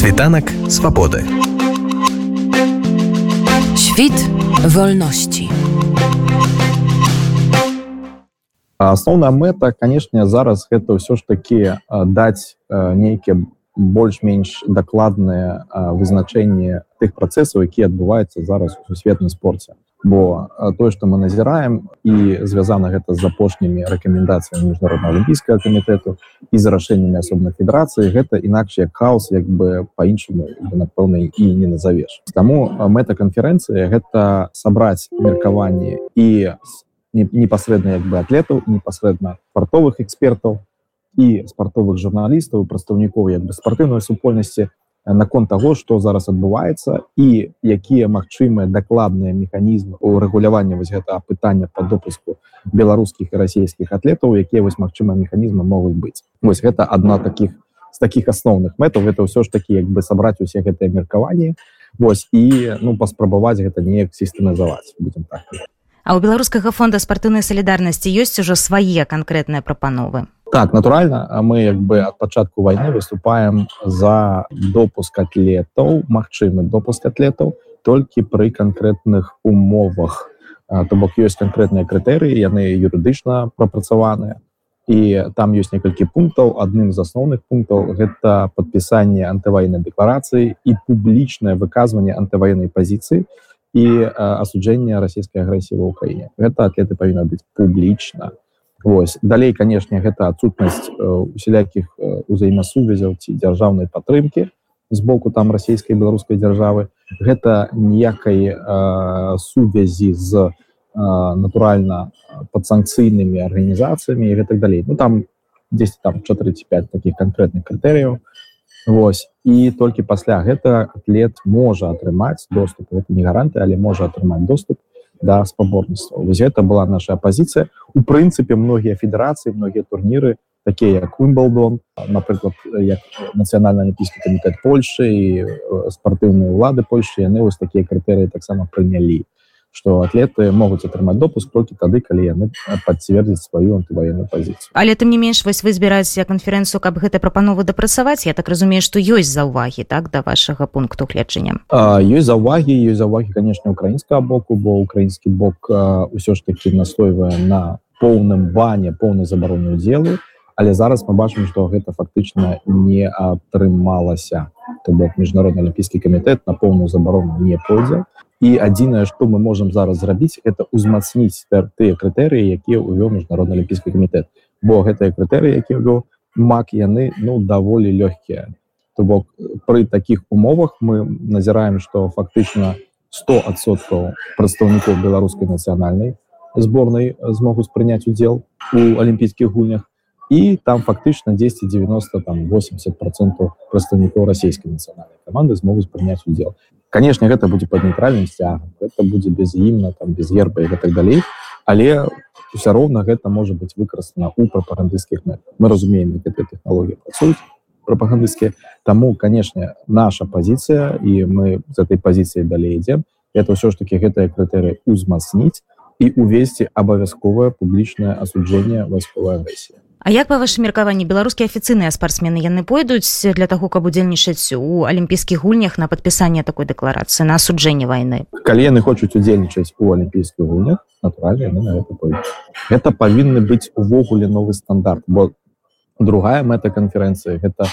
Світанак свабоды. Świt wolności. асноўная мэта канешне зараз гэта ўсё ж такі даць нейкія больш-менш дакладныя вызначэнні тых працэсаў якія адбываюцца зараз у сусветным спорце бо тое што мы назіраем і звязана гэта з апошнімі рэкамендацыямі міжнародна алімпійскага камітэту і з рашэннямі асобнай федэрацыі гэта інакш як хаос як бы по-іншаму напэўна і не назавеш. Таму мэта канферэнцыі гэта сабраць меркаванні і непасрэдна як бы атлетаў непасрэдна спартовых экспертаў і спартовых журналістаў прадстаўнікоў як бы спартыўнай супольнасці наконт того что зараз адбываецца і якія магчымыя дакладныя механізмы у рэгулявання вось гэта пытання по допуску беларускіх і расійскіх атлетаў якія вось магчыма механізмы могуць быць. Вось гэта одна таких з таких асноўных мэтаў это ўсё ж такі як бы сабраць усе гэтыя меркаванні Вось і ну паспрабаваць гэта неяк сістэмазаваць будем так А у беларускага фонда спартыўнай салідарнасці ёсць ужо свае канкрэтныя прапановы так натуральна мы як бы ад пачатку войны выступаем за допуск атлетаў магчымы допуск атлетаў толькі пры канкрэтных умовах. То бок ёсць канкрэтныя крытэрыі яны юрыдычна прапрацаваныя і там ёсць некалькі пунктаў адным з асноўных пунктаў гэта падпісанне антываеннай дэкларацыі і публічнае выказванне антываеннай пазіцыі і асуджэння расійскай агрэсіі ва ўкраіне гэта атлеты павінна быць публічна Вось далей канешне гэта адсутнасць усялякіх узаемасувязяў ці дзяржаўнай падтрымкі з боку там расійскай беларускай дзяржавы. Гэта ніякай э, сувязі з э, натуральна падсанкцыйнымі арганізацыямі і гэтак далей. Ну там 10 там 45 таких канкрэтных крытэрыяў. Вось. І толькі пасля гэта атлет можа атрымаць доступ. Это не гаранты але можа атрымаць доступ да спаборніцтва. Вось гэта была наша пазіцыя у прынцыпе многія федэрацыі многія турніры такія як Уимблдон напрыклад як нацыянальны алімпійскі камітэт Польшы і спартыўныя ўлады Польшы яны вось такія крытэрыі таксама прынялі что атлеты могуць атрымаць допуск толькі тады калі яны пацвердзяць сваю антываенную пазіцыю але тым не менш вось вы збіраецеся канферэнцыю каб гэта прапанову дапрацаваць. Я так разумею што ёсць заўвагі так да вашага пункту гледжання? Ёсць заўвагі ёсць заўвагі канешне украінскага боку бо украінскі бок ўсё ж таки настойвае на поўным бане поўнай забароне удзелу але зараз мы бачым што гэта фактычна не атрымалася. То бок міжнародны алімпійскі камітэт на поўную забарону не пойдзе і адзінае што мы можемм зараз зрабіць это ўзмацніць тыя крытэрыі якія ўвёў міжнародны алімпійскі камітэт. Бо гэтыя крытэрыі які вёў мак яны ну даволі лёгкія. То бок пры такіх умовах мы назіраем што фактычна 100соткаў прадстаўнікоў беларускай нацыянальнай зборнай змогуць прыняць удзел у алімпійскіх гульнях і там фактычна 10 90 там 80 процентов прадстаўнікоў расійскай нацыянальнай каманды змогуць прыняць удзел конечно гэта будзе под нейтральным сцягам это будзе без імна там без герба і так далей але ўсё роўна гэта можа быть выкарыстана у прапагандысцкіх мэт мы разумеем гэтай технологлогіі працуюць прапагандысцкія таму канешне наша пазіцыя і мы з этой пазіцыі далей ідзем это ўсё ж таки гэтыя крытэрыі узмацніць і увесці абавязковае публічнае асуджэнне вайсковай агрэсіі А як па вашым меркаванні беларускія афіцыйныя спартсмены яны пойдуць для таго каб удзельнічаць у алімпійскіх гульнях на падпісанне такой дэкларацыі на асуджэнне вайны? Калі яны хочуць удзельнічаць у алімпійскіх гульнях натуральна гэта павінны быць увогуле новы стандарт бо другая мэта канферэнцыі гэта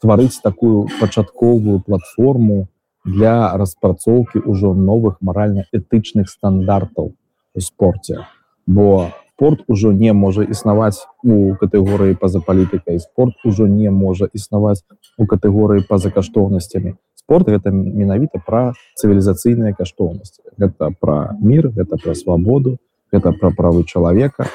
стварыць такую пачатковую платформу для распрацоўкі ўжо новых маральна-этычных стандартаў у спорце. Бо спорт ужо не можа існаваць у катэгорыі па-за палітыкай. Спорт ужо не можа існаваць у катэгорыі па-за каштоўнасцямі. Спорт гэта менавіта пра цывілізацыйныя каштоўнасці. Гэта пра мір гэта пра свабоду гэта пра правы чалавека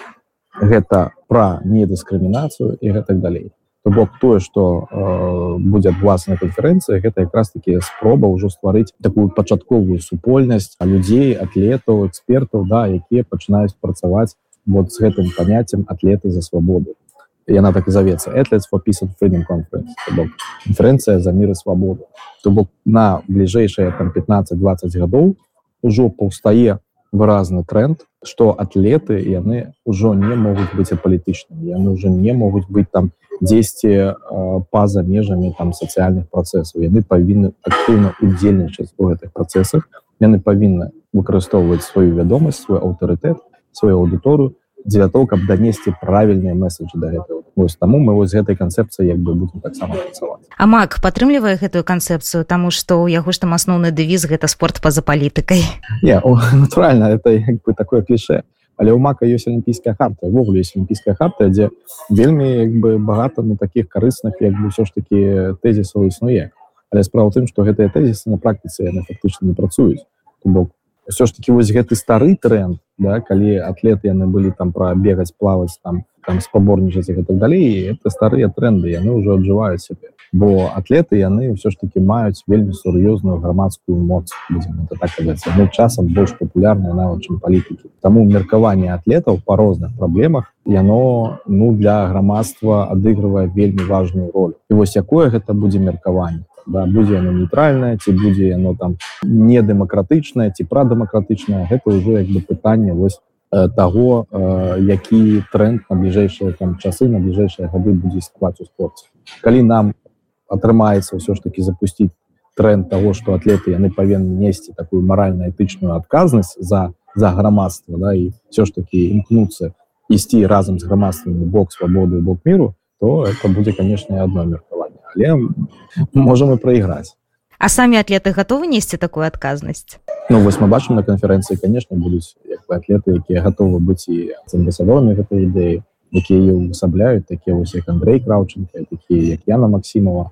гэта пра недыскрымінацыю і гэтак далей. То бок тое што э, будзе адгласная канферэнцыя гэта якраз таки спроба ўжо стварыць такую пачатковую супольнасць а людзей атлетаў экспертаў да якія пачынаюць працаваць вот с гэтым понятием атлеты за свободу яна так и зовется. Athletes for peace and freedom conference конференция за мир и свободу. То бок на бліжэйшие там 15-20 гадоў ужо паўстае выразны тренд что атлеты яны ўжо не могуць быць апалітычнымі яны уже не могуць быць там 10 э, па-за межамі там сацыяльных працэсаў яны павінны актыўна удзельнічаць у гэтых працэсах яны павінны выкарыстоўваць сваю вядомасць свой аўтарытэт сваю аўдыторыю дзеля того каб данесці правільныя месседжы да гэтага. Вось таму мы вось гэтай канцэпцыі як бы будем таксама працаваць. А мак падтрымлівае гэтую канцэпцыю таму што ў яго ж там асноўны дэвіз гэта спорт па-за палітыкай. Не натуральна это як бы такое кліше але ў мака ёсць алімпійская харта ввогуле есть алімпійская харта дзе вельмі як бы багата на таких карысных як бы ўсё ж таки тэзісаў існуе. Але справа тым што гэтыя тэзісы на практыцы яны фактычна не працуюць. Бок ўсё ж таки вось гэты стары тренд да калі атлеты яны былі там пра бегаць плаваць там там спаборнічаць і так далей это старыя тренды яны ўжо аджываюць сябе бо атлеты яны ўсё ж таки маюць вельмі сур'ёзную грамадскую моц так ну, часам больш папулярная нават чым палітыкі таму меркаванне атлетаў па розных праблемах яно ну для грамадства адыгрывае вельмі важную роль. І вось якое гэта будзе меркаванне да, будзе яно нейтральнае ці будзе яно там не дэмакратычнае ці прадэмакратычнае гэта ўжо як бы пытанне вось э, таго э, які тренд на бліжэйшыя там часы на бліжэйшыя гады будзе скваць у спорце. Калі нам атрымаецца ўсё ж таки запусціць тренд того что атлеты яны павінны несці такую маральна-этычную адказнасць за за грамадства да і все ж таки імкнуцца ісці разам з грамадствамі бок свабоды бок міру то это будзе канешне одно меркаванне але можем і проиграць а самі атлеты готовы несці такую адказнасць? Ну вось мы бачым на канферэнцыі конечно будуць атлеты якія готовы быць і амбасадорамі гэтай ідэі якія ее увасабляюць такія вось як Андрей краўченко такія як Яна Масімова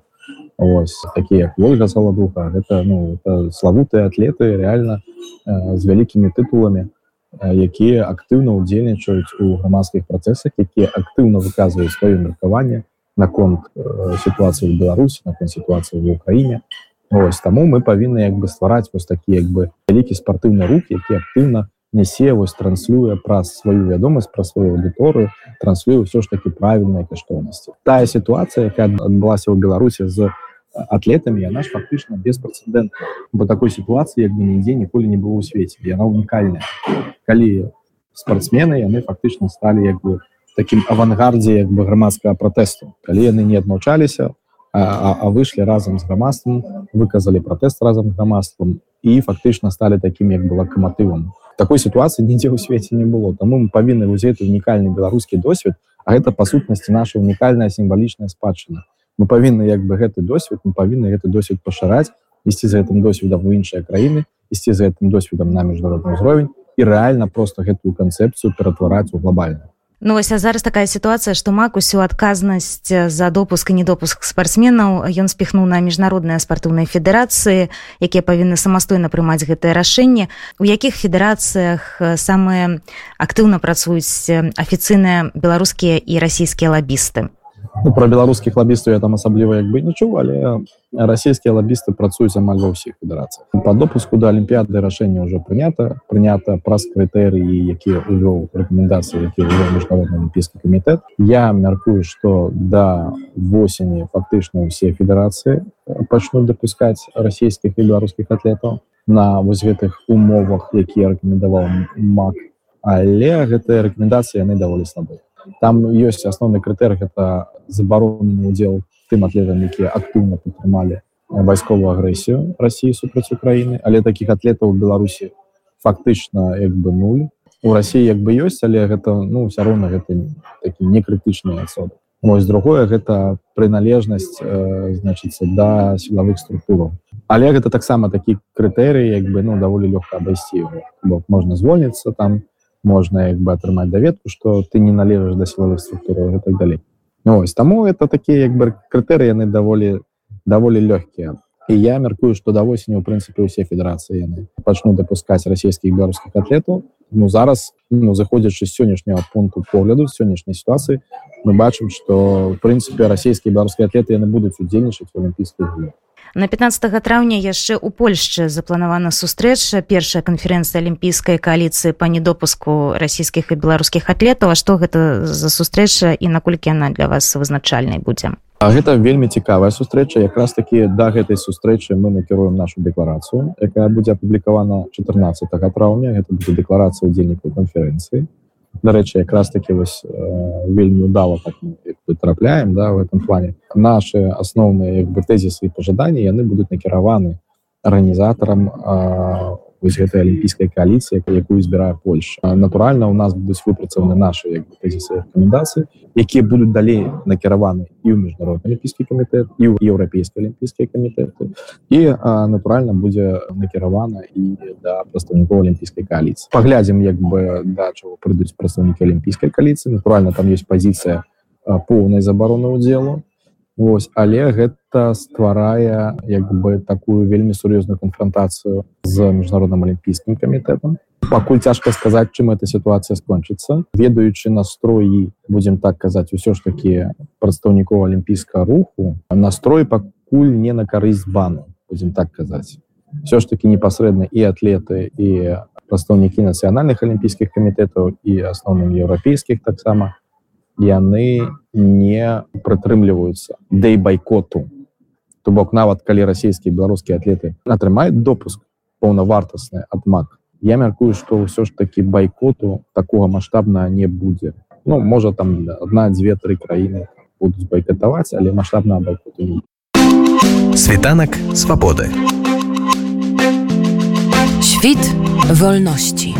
ось такія як ольга саладуха. Гэта ну это славутыя атлеты реально э, з вялікімі тытуламі якія актыўна удзельнічаюць у грамадскіх працэсах якія актыўна выказваюць сваё меркаванне наконт ситуации в беларуси наконт ситуации в украине. Ось тому мы павінны як бы ствараць вось такі як бы вялікі спартыўны рук які актыўна нясе вось транслюе праз сваю вядомасць пра сваю аўдыторыю транслюе ўсё ж таки правільныя каштоўнасці тая сітуацыя якая адбылася ў беларусе з атлетамі яна ж фактычна беспрэцэдэнтна бо такой сітуацыі як бы нідзе ніколі не было ў свеце яна унікальная калі спортсмены яны фактычна сталі як бы таким авангардзе як бы грамадскага пратэсту. Калі яны не адмаўчаліся а, а, выйшлі разам з грамадствам выказалі пратэст разам з грамадствам і фактычна сталі таким як бы лакаматывам. Такой сітуацыі нідзе ў свеце не было. Таму мы павінны ўзець унікальны беларускі досвед а гэта па сутнасці наша унікальная сімвалічная спадчына. Мы павінны як бы гэты досвед мы павінны гэты досвед пашыраць ісці за гэтым досведам у іншыя краіны ісці за гэтым досведам на міжнародны ўзровень і рэальна просто гэтую канцэпцыю ператвараць у глобальную Ну вось а зараз такая сітуацыя што мак усю адказнасць за допуск і недопуск спартсменаў ён спіхнуў на міжнародныя спартыўныя федэрацыі якія павінны самастойна прымаць гэтае рашэнне у якіх федэрацыях самыя актыўна працуюць афіцыйныя беларускія і расійскія лабісты ну, про беларускіх лабістаў я там асабліва як бы не чуў але расійскія лабісты працуюць амаль ва ўсіх федэрацыях по допуску до алімпіяды рашэнне ўжо прынята прынята праз крытэрыі якія увёў рэкамендацыі які міжнародны алімпійскі камітэт я мяркую что да восені фактычна ўсе федэрацыі пачнуць дапускаць расійскіх і беларускіх атлетаў на вось гэтых умовах якія рэкамендаваў мак. Але гэтыя рэкамендацыі яны даволі слабыя там ёсць асноўны крытэр гэта забаронены удзел тым атлетам якія актыўна падтрымалі вайсковую агрэсію Росіі супраць Украіны але таких атлетаў Беларусі фактычна як бы нуль. У Росіі як бы ёсць але гэта ну все роўна гэта такі некрытычныя асобы Мось другое гэта прыналежнасць э, значыцца да сілавых структураў але гэта таксама такі крытэрый як бы ну даволі лёгка абайсці бок можна звольніцца там можна як бы атрымаць даведку что ты не належаш да сілавых структураў і так далей ну, ось таму это такія як бы крытэры яны даволі даволі лёгкія і я мяркую что да восені у прынцыпе усе федэрацыі яны пачну дапускаць расійскіх беларускіх атлетаў ну зараз ну заходзячы сённяшняго пункту погляду сённяшняй сітуацыі мы бачым что в прынцыпе расійскія беларускія атлеты яны будуць удзельнічаць в алімпійскіх гульнях На 15 траўня яшчэ ў Польшчы запланавана сустрэча першая канферэнцыя алімпійскай кааліцыі па недопуску расійскіх і беларускіх атлетаў. А што гэта за сустрэча і наколькі яна для вас вызначальнай будзе? Гэта вельмі цікавая сустрэча. Якраз таки да гэтай сустрэчы мы накіруем нашу дэкларацыю якая будзе апублікавана 14 траўня. Гэта будзе дэкларацыя удзельнікаў канферэнцыі дарэчы якраз таки вось э, вельмі удала так трапляем да в этом плане наши асноўныя як бы тэзісы і пожаданні яны будуць накіраваны арганізатарам у вось гэтай алімпійскай коаліцыі якую збірае Польша. Натуральна у нас будуць выпрацаваны наши тэзісы рэкамендацыі якія будуць далей накіраваны і ў міжнародны алімпійскі камітэт і ў еўрапейскі алімпійскія камітэты і натуральна будзе накіравана і да прадстаўнікоў алімпійскай коаліцыі паглядзім як бы да чаго прыйдуць прадстаўнікі алімпійскай коаліцыі натуральна там есть пазіцыя поўнай забароны ўдзелу Вось, але гэта стварае як бы такую вельмі сур'ёзную канфронтацыю з міжнародным алімпійскім камітэтам. Пакуль цяжка сказаць чым эта сітуацыя скончыцца. Ведаючы настроі будзем так казаць усё ж такі прадстаўнікоў алімпійскага руху настрой пакуль не на карысць бану будзем так казаць. Все ж таки непасрэдна і атлеты і прадстаўнікі нацыянальных алімпійскіх камітэтаў і асноўным еўрапейскіх таксама яны не прытрымліваюцца і байкоту. То бок нават калі расійскія беларускія атлеты. Атрымаюць допуск паўнавартасны адмак я мяркую што ўсё ж такі байкоту такога маштабна не будзе ну можа там одна дзве тры краіны будуць байкатаваць але маштабна байкоту світанак свабоды. Świt wolności.